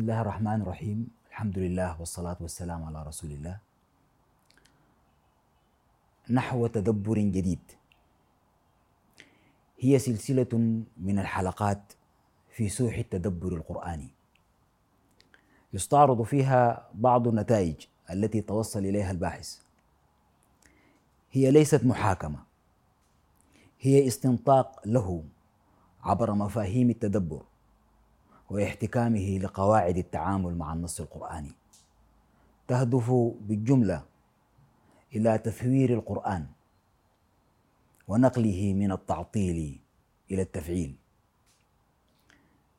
بسم الله الرحمن الرحيم الحمد لله والصلاة والسلام على رسول الله نحو تدبر جديد هي سلسلة من الحلقات في سوح التدبر القرآني يستعرض فيها بعض النتائج التي توصل إليها الباحث هي ليست محاكمة هي استنطاق له عبر مفاهيم التدبر واحتكامه لقواعد التعامل مع النص القرآني. تهدف بالجملة إلى تثوير القرآن ونقله من التعطيل إلى التفعيل.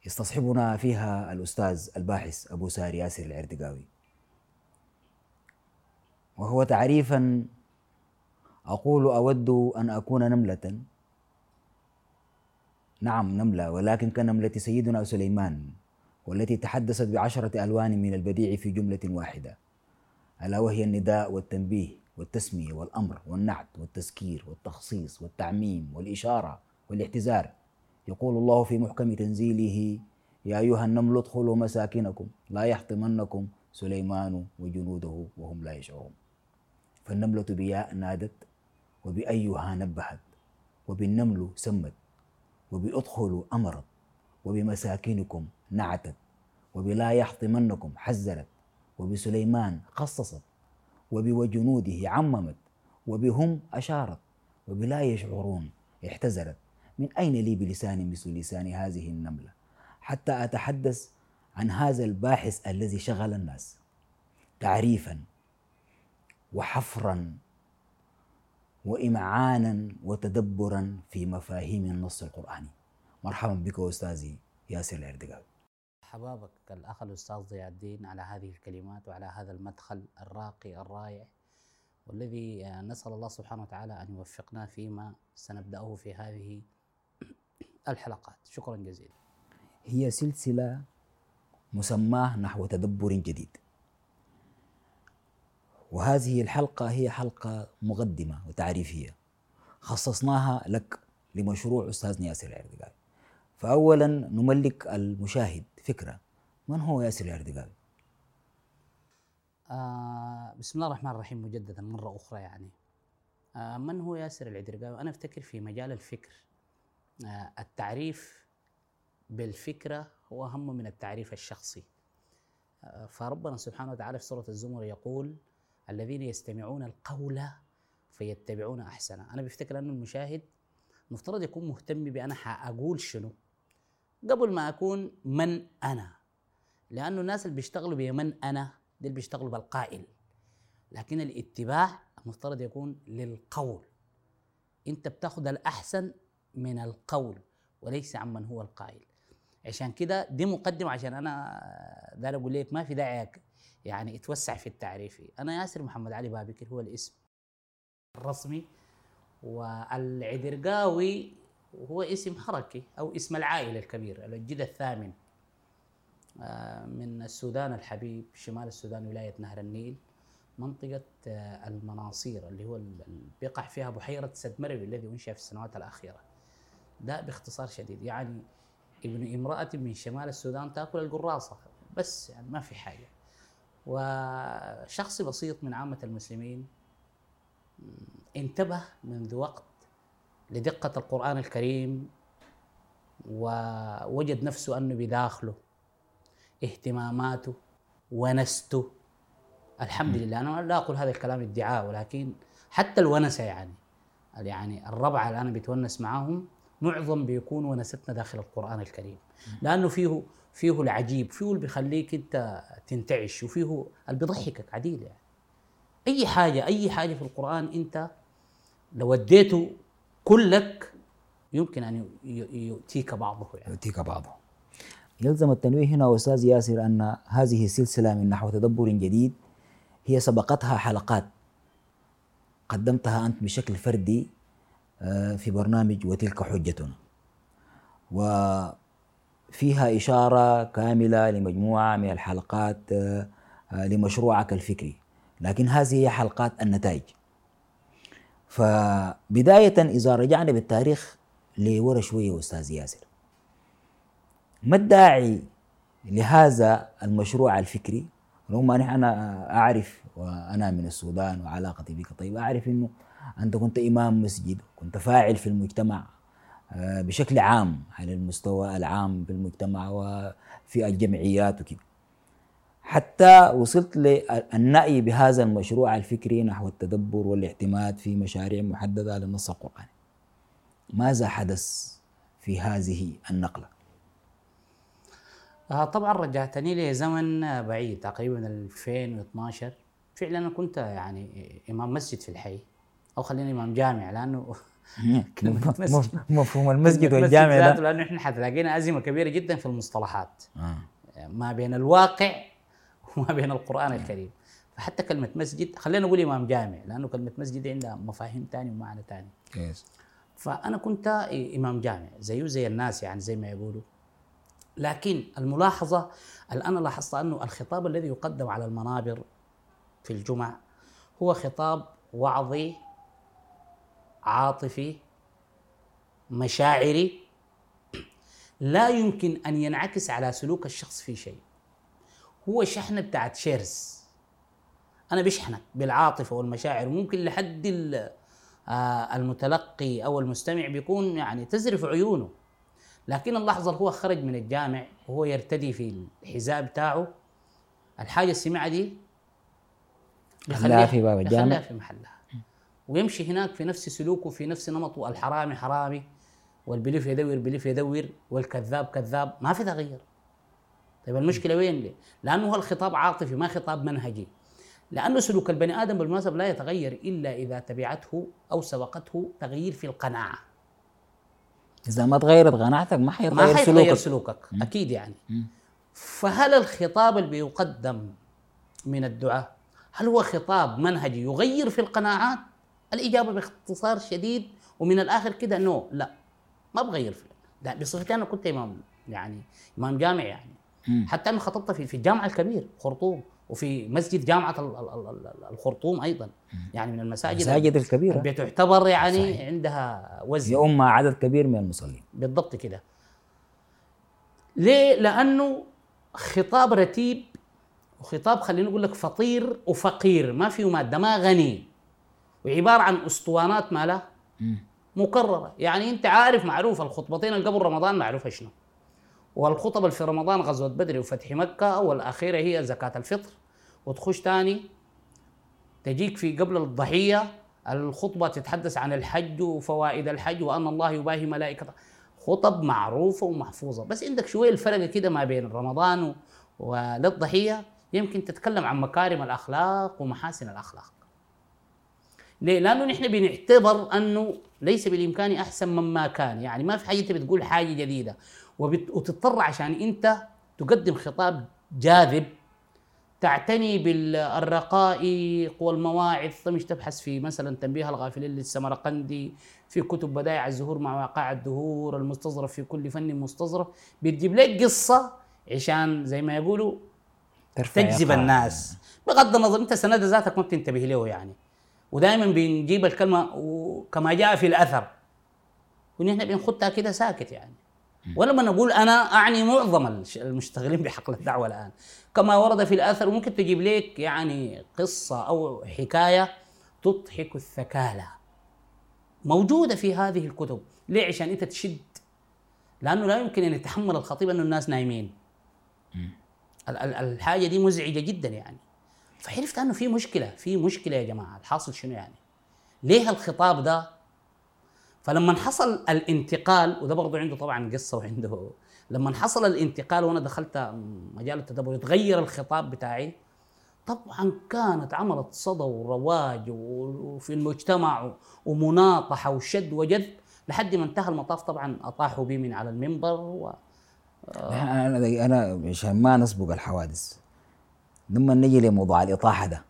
يستصحبنا فيها الأستاذ الباحث أبو ساري ياسر العردقاوي وهو تعريفا أقول أود أن أكون نملة نعم نملة ولكن كنملة سيدنا سليمان والتي تحدثت بعشرة ألوان من البديع في جملة واحدة ألا وهي النداء والتنبيه والتسمية والأمر والنعت والتذكير والتخصيص والتعميم والإشارة والاعتزار يقول الله في محكم تنزيله يا أيها النمل ادخلوا مساكنكم لا يحطمنكم سليمان وجنوده وهم لا يشعرون. فالنملة بياء نادت وبأيها نبهت وبالنمل سمت وبأدخلوا أمرت وبمساكنكم نعتت وبلا يحطمنكم حذرت وبسليمان خصصت وبوجنوده عممت وبهم أشارت وبلا يشعرون احتزرت من أين لي بلسان مثل لسان هذه النملة؟ حتى أتحدث عن هذا الباحث الذي شغل الناس. تعريفا وحفرا وإمعانا وتدبرا في مفاهيم النص القرآني. مرحبا بك أستاذي ياسر العردقاوي. حبابك الأخ الأستاذ ضياء الدين على هذه الكلمات وعلى هذا المدخل الراقي الرائع والذي نسأل الله سبحانه وتعالى أن يوفقنا فيما سنبدأه في هذه الحلقات. شكرا جزيلا. هي سلسلة مسماة نحو تدبر جديد. وهذه الحلقة هي حلقة مقدمة وتعريفية. خصصناها لك لمشروع أستاذ ياسر العردقاوي فأولا نملك المشاهد فكرة. من هو ياسر العردقاوي؟ آه بسم الله الرحمن الرحيم مجددا مرة أخرى يعني. آه من هو ياسر العدرقاوي؟ أنا أفتكر في مجال الفكر. آه التعريف بالفكرة هو أهم من التعريف الشخصي. آه فربنا سبحانه وتعالى في سورة الزمر يقول الذين يستمعون القول فيتبعون أحسنه. أنا بفتكر أن المشاهد مفترض يكون مهتم بأنا حأقول شنو. قبل ما أكون من أنا. لأنه الناس اللي بيشتغلوا بمن أنا دي اللي بيشتغلوا بالقائل. لكن الاتباع المفترض يكون للقول. أنت بتاخذ الأحسن من القول وليس عمن هو القائل. عشان كده دي مقدمة عشان أنا داير أقول لك ما في داعي يعني اتوسع في التعريف. أنا ياسر محمد علي بابكر هو الاسم الرسمي والعدرقاوي هو اسم حركي أو اسم العائلة الكبير الجد الثامن من السودان الحبيب شمال السودان ولاية نهر النيل منطقة المناصير اللي هو بيقع فيها بحيرة سد مروي الذي أنشأ في السنوات الأخيرة. ده باختصار شديد يعني ابن امرأة من شمال السودان تأكل القراصة بس يعني ما في حاجة. وشخص بسيط من عامة المسلمين انتبه منذ وقت لدقة القرآن الكريم ووجد نفسه أنه بداخله اهتماماته ونسته. الحمد لله. أنا لا أقول هذا الكلام ادعاء ولكن حتى الونسه يعني يعني الربعه اللي أنا بتونس معاهم معظم بيكون ونستنا داخل القرآن الكريم. لأنه فيه فيه العجيب فيه اللي بيخليك انت تنتعش وفيه اللي بيضحكك عديل يعني. أي حاجة أي حاجة في القرآن أنت لو اديته كلك يمكن أن يؤتيك بعضه يعني. يؤتيك بعضه. يلزم التنويه هنا أستاذ ياسر أن هذه السلسلة من نحو تدبر جديد هي سبقتها حلقات قدمتها أنت بشكل فردي في برنامج وتلك حجتنا. وفيها إشارة كاملة لمجموعة من الحلقات لمشروعك الفكري. لكن هذه هي حلقات النتائج. فبداية إذا رجعنا بالتاريخ لورا شوية أستاذ ياسر. ما الداعي لهذا المشروع الفكري؟ رغم أن أنا أعرف وأنا من السودان وعلاقتي بك طيب أعرف أنه أنت كنت إمام مسجد كنت فاعل في المجتمع آه، بشكل عام على المستوى العام في المجتمع وفي الجمعيات وكده حتى وصلت للنأي بهذا المشروع الفكري نحو التدبر والاعتماد في مشاريع محددة للنص القرآني ماذا حدث في هذه النقلة؟ آه طبعا رجعتني لزمن بعيد تقريبا 2012 فعلا أنا كنت يعني إمام مسجد في الحي أو خلينا إمام جامع لأنه مفهوم. المسجد والجامع لأنه إحنا حتلاقينا أزمة كبيرة جدا في المصطلحات. آه. ما بين الواقع وما بين القرآن الكريم. فحتى كلمة مسجد خلينا نقول إمام جامع لأنه كلمة مسجد عندها مفاهيم ثانية ومعنى ثاني فأنا كنت إمام جامع زيه زي الناس يعني زي ما يقولوا. لكن الملاحظة الان لاحظت أنه الخطاب الذي يقدم على المنابر في الجمع هو خطاب وعظي عاطفي مشاعري لا يمكن أن ينعكس على سلوك الشخص في شيء. هو شحنة بتاعت شيرز. أنا بشحنك بالعاطفة والمشاعر. ممكن لحد آه، المتلقي أو المستمع بيكون يعني تزرف عيونه. لكن اللحظه اللي هو خرج من الجامع وهو يرتدي في الحذاء بتاعه. الحاجة السمعة دي يخليها في باب الجامع. في محلها. ويمشي هناك في نفس سلوكه في نفس نمطه الحرامي حرامي والبليف يدور بليف يدور والكذاب كذاب. ما في تغيير. طيب المشكلة وين؟ ليه؟ لأنه هو الخطاب عاطفي ما خطاب منهجي. لأنه سلوك البني آدم بالمناسبة لا يتغير إلا إذا تبعته أو سبقته تغيير في القناعة. إذا ما تغيرت قناعتك ما حيتغير ما حيتغير سلوكك, سلوكك. أكيد يعني. فهل الخطاب اللي بيقدم من الدعاء هل هو خطاب منهجي يغير في القناعات؟ الإجابة باختصار شديد ومن الآخر كده نو لا ما بغير في لا بصفتي أنا كنت إمام يعني إمام جامع يعني. حتى أنا خطبت في في الجامع الكبير خرطوم وفي مسجد جامعة الخرطوم أيضا. يعني من المساجد المساجد الكبيرة. بتعتبر يعني صحيح. عندها وزن. يؤم عدد كبير من المصلين. بالضبط كده. ليه؟ لأنه خطاب رتيب وخطاب خلينا نقول لك فطير وفقير ما فيه مادة ما غني. وعبارة عن أسطوانات مالها مكرره يعني أنت عارف معروف الخطبتين اللي قبل رمضان معروفة شنو؟ والخطب اللي في رمضان غزوة بدر وفتح مكة والأخيرة هي زكاة الفطر. وتخش تاني تجيك في قبل الضحية الخطبة تتحدث عن الحج وفوائد الحج وأن الله يباهي ملائكته خطب معروفة ومحفوظة. بس عندك شوية الفرق كده ما بين رمضان وللضحية. يمكن تتكلم عن مكارم الأخلاق ومحاسن الأخلاق. ليه؟ لأنه نحن بنعتبر أنه ليس بالإمكان أحسن مما كان، يعني ما في حاجة أنت بتقول حاجة جديدة. وتضطر عشان أنت تقدم خطاب جاذب تعتني بالرقائق والمواعظ مش تبحث في مثلا تنبيه الغافلين للسمرقندي في كتب بدائع الزهور مع واقع الدهور المستظرف في كل فن مستظرف. بتجيب لك قصة عشان زي ما يقولوا تجذب الناس. بغض النظر أنت سند ذاتك ما بتنتبه له يعني. ودائما بنجيب الكلمة كما جاء في الأثر. ونحن بنخدها كده ساكت يعني. ولما نقول أنا أعني معظم المشتغلين بحقل الدعوة الآن. كما ورد في الأثر ممكن تجيب لك يعني قصة أو حكاية تضحك الثكالى. موجودة في هذه الكتب. ليه عشان أنت تشد. لأنه لا يمكن أن يتحمل الخطيب انه الناس نايمين. الحاجة دي مزعجة جدا يعني. فعرفت أنه في مشكلة في مشكلة يا جماعة الحاصل شنو يعني؟ ليه الخطاب ده؟ فلما حصل الانتقال وده برضه عنده طبعا قصة وعنده لما حصل الانتقال وأنا دخلت مجال التدبر يتغير الخطاب بتاعي طبعا كانت عملت صدى ورواج وفي المجتمع ومناطحة وشد وجذب لحد ما انتهى المطاف. طبعا أطاحوا بي من على المنبر و أنا أنا عشان ما نسبق الحوادث لما نجي لموضوع الإطاحة ده.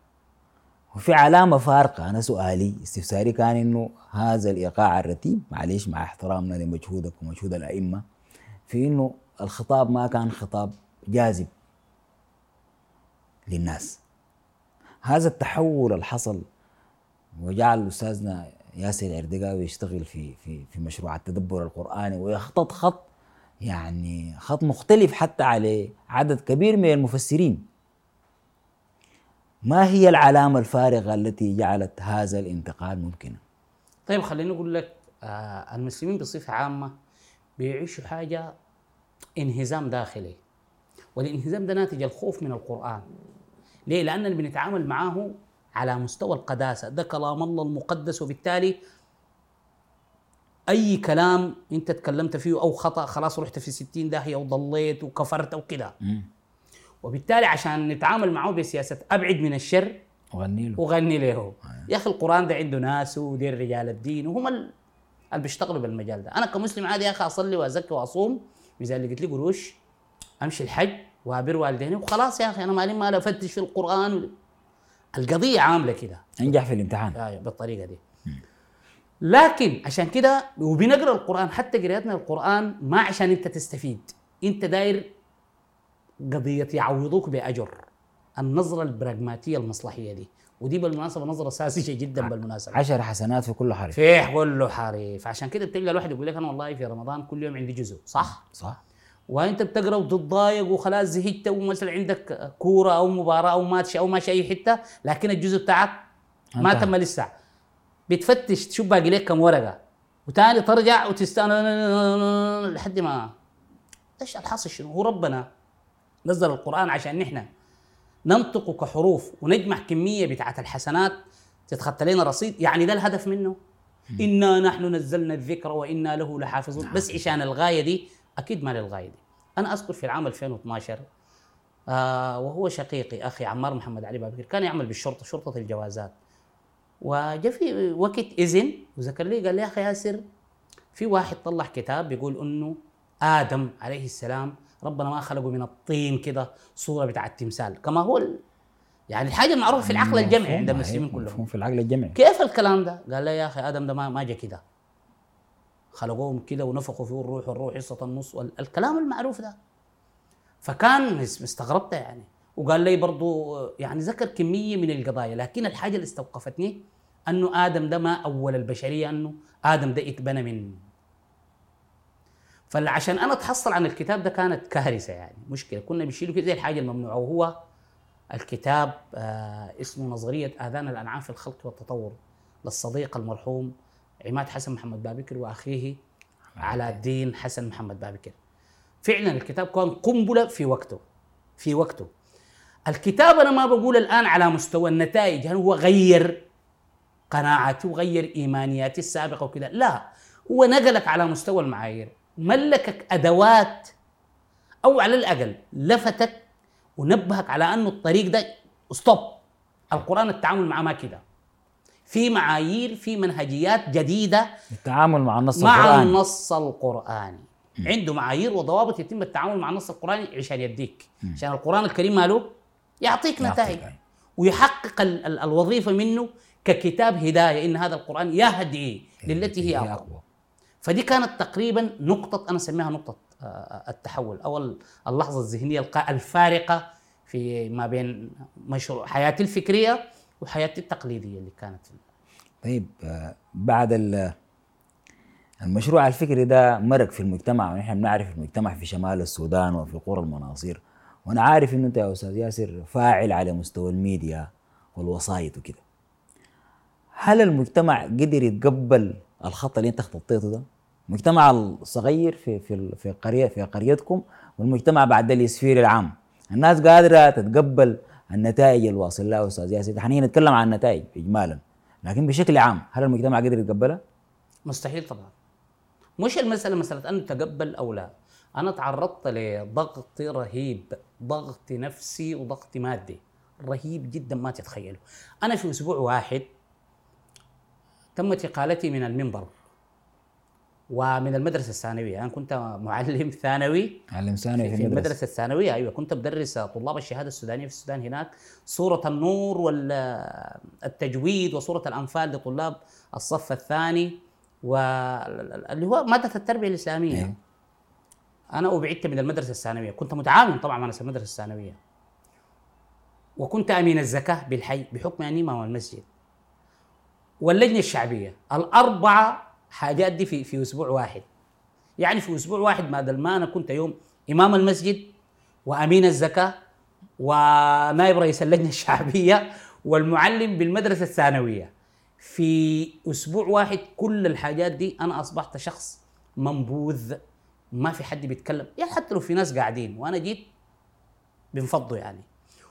وفي علامة فارقة أنا سؤالي استفساري كان إنه هذا الإيقاع الرتيب معليش مع احترامنا لمجهودك ومجهود الأئمة في إنه الخطاب ما كان خطاب جاذب للناس. هذا التحول اللي حصل وجعل أستاذنا ياسر العردقاوي يشتغل في في في مشروع التدبر القرآني ويخطط خط يعني خط مختلف حتى على عدد كبير من المفسرين. ما هي العلامة الفارغة التي جعلت هذا الانتقال ممكنا؟ طيب خليني أقول لك آه المسلمين بصفة عامة بيعيشوا حاجة انهزام داخلي والانهزام ده ناتج الخوف من القرآن ليه؟ لاننا بنتعامل معاه على مستوى القداسة ده كلام الله المقدس وبالتالي أي كلام أنت تكلمت فيه أو خطأ خلاص رحت في ستين داهية وضليت وكفرت أو كده وبالتالي عشان نتعامل معه بسياسة أبعد من الشر وغني له. وغني له. يا أخي القرآن ده عنده ناس ودير رجال الدين وهم ال- اللي بيشتغلوا بالمجال ده. أنا كمسلم عادي يا أخي أصلي وأزكي وأصوم. اذا لقيت لي قروش أمشي الحج وأبر والديني وخلاص يا أخي أنا مالي مال أفتش في القرآن. القضية عاملة كده. انجح في الامتحان. آه بالطريقة دي. لكن عشان كده وبنقرأ القرآن حتى قراءتنا القرآن ما عشان أنت تستفيد. أنت داير قضية يعوضوك بأجر. النظرة البراغماتية المصلحية دي. ودي بالمناسبة نظرة ساذجة جدا بالمناسبة. عشر حسنات في كل حرف. فيح كله حريف. عشان كده بتلقى الواحد يقول لك أنا والله في رمضان كل يوم عندي جزء صح؟ صح. وأنت بتقرأ وتتضايق وخلاص زهقت ومثلا عندك كورة أو مباراة أو ماتش أو ماشي أي حتة لكن الجزء بتاعك ما. تم لسه. بتفتش تشوف باقي لك كم ورقة. وتاني ترجع وتستنى لحد ما إيش الحاصل شنو؟ هو ربنا نزل القرآن عشان نحن ننطق كحروف ونجمع كمية بتاعت الحسنات تتخطى لنا رصيد. يعني ده الهدف منه. إنا نحن نزلنا الذكر وإنا له لحافظون. بس عشان الغاية دي أكيد ما للغاية دي. أنا أذكر في العام 2012 آه وهو شقيقي أخي عمار محمد علي بابكر كان يعمل بالشرطة شرطة الجوازات. وجاء في وقت إذن وذكر لي قال لي يا أخي ياسر في واحد طلع كتاب بيقول إنه آدم عليه السلام ربنا ما خلقه من الطين كده صورة بتاع التمثال كما هو. يعني الحاجة المعروفة في العقل الجمعي عند المسلمين كلهم. في العقل الجمعي. كيف الكلام ده؟ قال لي يا أخي آدم ده ما ما جا كده. خلقوهم كده ونفخوا فيه الروح والروح حصة النص والكلام المعروف ده. فكان مستغربت يعني. وقال لي برضو يعني ذكر كمية من القضايا لكن الحاجة اللي استوقفتني أنه آدم ده ما أول البشرية أنه آدم ده اتبنى من فعشان أنا أتحصل عن الكتاب ده كانت كارثة يعني مشكلة. كنا بنشيله كده زي الحاجة الممنوعة وهو الكتاب آه اسمه نظرية آذان الأنعام في الخلق والتطور للصديق المرحوم عماد حسن محمد بابكر وأخيه علاء الدين. حسن محمد بابكر. فعلا الكتاب كان قنبلة في وقته في وقته. الكتاب أنا ما بقول الآن على مستوى النتائج هل هو غير قناعاتي وغير إيمانياتي السابقة وكذا لا هو نقلك على مستوى المعايير. ملكك أدوات أو على الأقل لفتك ونبهك على أنه الطريق ده ستوب القرآن التعامل معاه ما كده. في معايير في منهجيات جديدة التعامل مع النص مع القرآني. النص القرآني. عنده معايير وضوابط يتم التعامل مع النص القرآني عشان يديك عشان القرآن الكريم ماله؟ يعطيك نتائج. ويحقق ال- ال- الوظيفة منه ككتاب هداية. إن هذا القرآن يهدي للتي هي أقوى. فدي كانت تقريبا نقطة أنا أسميها نقطة آه، التحول. أو ال- اللحظة الذهنية الفارقة في ما بين مشروع حياتي الفكرية وحياتي التقليدية اللي كانت طيب آه، بعد ال- المشروع الفكري ده مرق في المجتمع ونحن بنعرف المجتمع في شمال السودان وفي قرى المناصير وأنا عارف إنه أنت يا أستاذ ياسر فاعل على مستوى الميديا والوسائط وكده. هل المجتمع قدر يتقبل الخط اللي انت خططته ده؟ المجتمع الصغير في في في قرية في قريتكم والمجتمع بعد اليسفير العام. الناس قادرة تتقبل النتائج اللي واصل لها أستاذ ياسر. حنيجي نتكلم عن النتائج اجمالا لكن بشكل عام هل المجتمع قدر يتقبلها؟ مستحيل طبعا. مش المسألة مسألة أن تقبل أو لا. أنا تعرضت لضغط رهيب ضغط نفسي وضغط مادي. رهيب جدا ما تتخيله أنا في أسبوع واحد تمت إقالتي من المنبر. ومن المدرسة الثانوية. أنا كنت معلم ثانوي. علم ثانوي في, في المدرسة. المدرسة الثانوية. أيوة كنت بدرس طلاب الشهادة السودانية في السودان هناك. سورة النور والتجويد وسورة الأنفال لطلاب الصف الثاني. واللي هو مادة التربية الإسلامية. أيوة. أنا أبعدت من المدرسة الثانوية. كنت متعاون طبعا مع المدرسة الثانوية. وكنت أمين الزكاة بالحي بحكم أني إمام المسجد. واللجنة الشعبية. الأربعة حاجات دي في في أسبوع واحد. يعني في أسبوع واحد ما ما أنا كنت يوم إمام المسجد وأمين الزكاة ونائب رئيس اللجنة الشعبية والمعلم بالمدرسة الثانوية. في أسبوع واحد كل الحاجات دي أنا أصبحت شخص منبوذ. ما في حد بيتكلم. يعني حتى لو في ناس قاعدين. وأنا جيت بنفضوا يعني.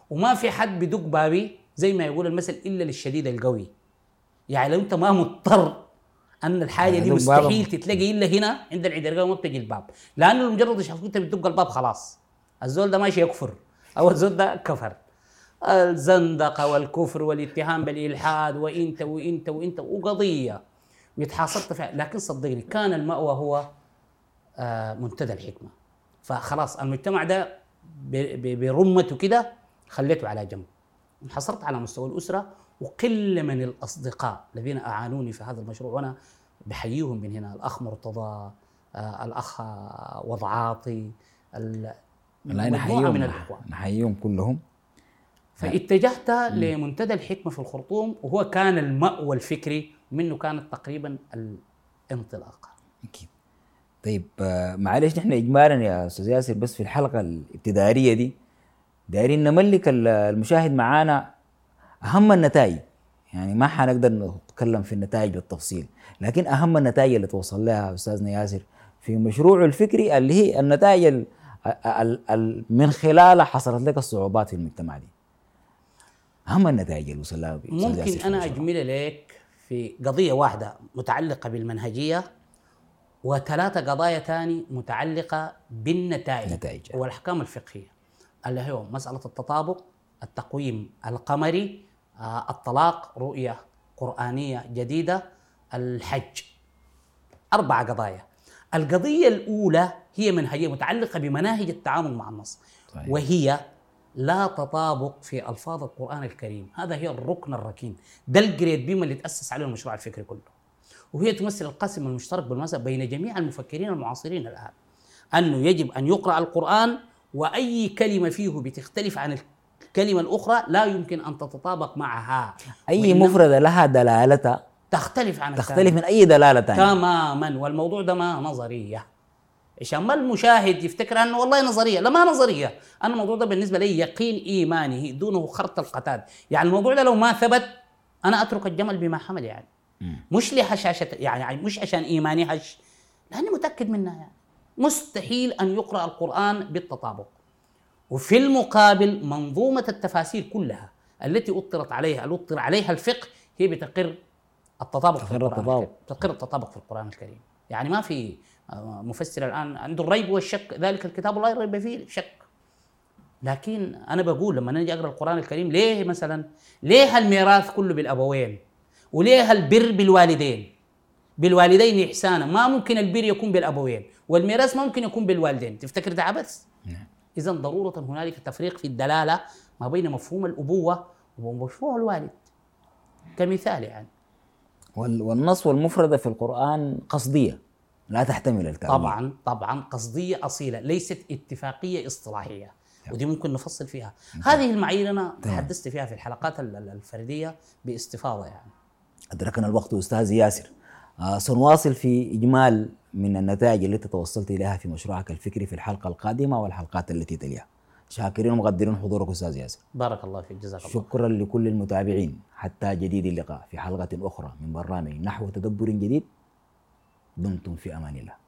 وما في حد بدق بابي زي ما يقول المثل إلا للشديد القوي. يعني لو انت ما مضطر أن الحاجة دي يعني مستحيل باب- تتلاقي إلا هنا عند العدرقاوي ما بتجي الباب. لأنه مجرد يشوفك أنت بتدق الباب خلاص. الزول ده ماشي يكفر. أو الزول ده كفر. الزندقة والكفر والاتهام بالإلحاد وإنت وإنت وإنت وقضية ويتحاصرت فيها. لكن صدقني كان المأوى هو آه، منتدى الحكمة. فخلاص المجتمع ده برمته كده خليته على جنب. انحصرت على مستوى الأسرة وقله من الأصدقاء الذين أعانوني في هذا المشروع. وأنا بحييهم من هنا الأخ مرتضى آه، الأخ وضعاطي ال- والله مجموعة نحييهم من الإخوان. نحييهم كلهم. فاتجهت لمنتدى الحكمة في الخرطوم وهو كان المأوى الفكري منه كانت تقريبا الانطلاقة. أكيد. طيب آه، معلش نحن اجمالا يا أستاذ ياسر بس في الحلقة الابتدائية دي دايرين نملك ال- المشاهد معانا أهم النتائج يعني ما حنقدر نتكلم في النتائج بالتفصيل لكن أهم النتائج اللي توصل لها أستاذنا ياسر في مشروعه الفكري اللي هي النتائج ال- ال- ال- من خلالها حصلت لك الصعوبات في المجتمع دي أهم النتائج اللي وصل لها ممكن أنا. أجمل لك في قضية واحدة متعلقة بالمنهجية وثلاثة قضايا ثاني متعلقة بالنتائج نتائج. والأحكام الفقهية اللي هو مسألة التطابق التقويم القمري الطلاق رؤية قرآنية جديدة الحج. أربع قضايا. القضية الأولى هي منهجيه متعلقة بمناهج التعامل مع النص صحيح. وهي لا تطابق في ألفاظ القرآن الكريم. هذا هي الركن الركين ده الجريد بيم اللي تأسس عليه المشروع الفكري كله. وهي تمثل القاسم المشترك بالمناسبه بين جميع المفكرين المعاصرين الآن أنه يجب أن يقرأ القرآن وأي كلمة فيه بتختلف عن الكلمة الاخرى لا يمكن أن تتطابق معها. أي وإنما مفردة لها دلالتها تختلف عن. تختلف من أي دلالة ثانية تماما. والموضوع ده ما نظرية. عشان ما المشاهد يفتكر أنه والله نظرية. لا ما نظرية. أنا الموضوع ده بالنسبة لي يقين إيماني. دونه خرط القتاد يعني الموضوع ده لو ما ثبت أنا أترك الجمل بما حمل يعني. مش لهشاشه يعني مش عشان إيماني هش لأني متأكد منها يعني. مستحيل أن يقرأ القرآن بالتطابق. وفي المقابل منظومة التفاسير كلها التي اطرت عليها اطر عليها الفقه هي بتقر التطابق في القرآن التطابق. تقر التطابق في القرآن الكريم. يعني ما في آه، مفسر الآن عنده الريب والشك. ذلك الكتاب لا ريب فيه شك. لكن أنا بقول لما نجي أقرأ القرآن الكريم ليه مثلا؟ ليه الميراث كله بالأبوين؟ وليه البر بالوالدين؟ بالوالدين إحسانا. ما ممكن البر يكون بالأبوين والميراث ما ممكن يكون بالوالدين. تفتكر ده عبث؟ نعم. إذا ضرورة هنالك تفريق في الدلالة ما بين مفهوم الأبوة ومفهوم الوالد. كمثال يعني. وال- والنص والمفردة في القرآن قصدية لا تحتمل التأويل. طبعا طبعا قصدية أصيلة ليست اتفاقية إصطلاحية. ودي ممكن نفصل فيها. هذه المعايير أنا تحدثت فيها في الحلقات ال- ال- الفردية باستفاضة يعني. أدركنا الوقت أستاذ ياسر. آه سنواصل في إجمال من النتائج التي توصلت إليها في مشروعك الفكري في الحلقة القادمة والحلقات التي تليها. شاكرين ومقدرين حضورك أستاذ ياسر. بارك الله فيك جزاك الله شكرا لكل المتابعين. حتى جديد اللقاء في حلقة أخرى من برنامج نحو تدبر جديد. دمتم في أمان الله.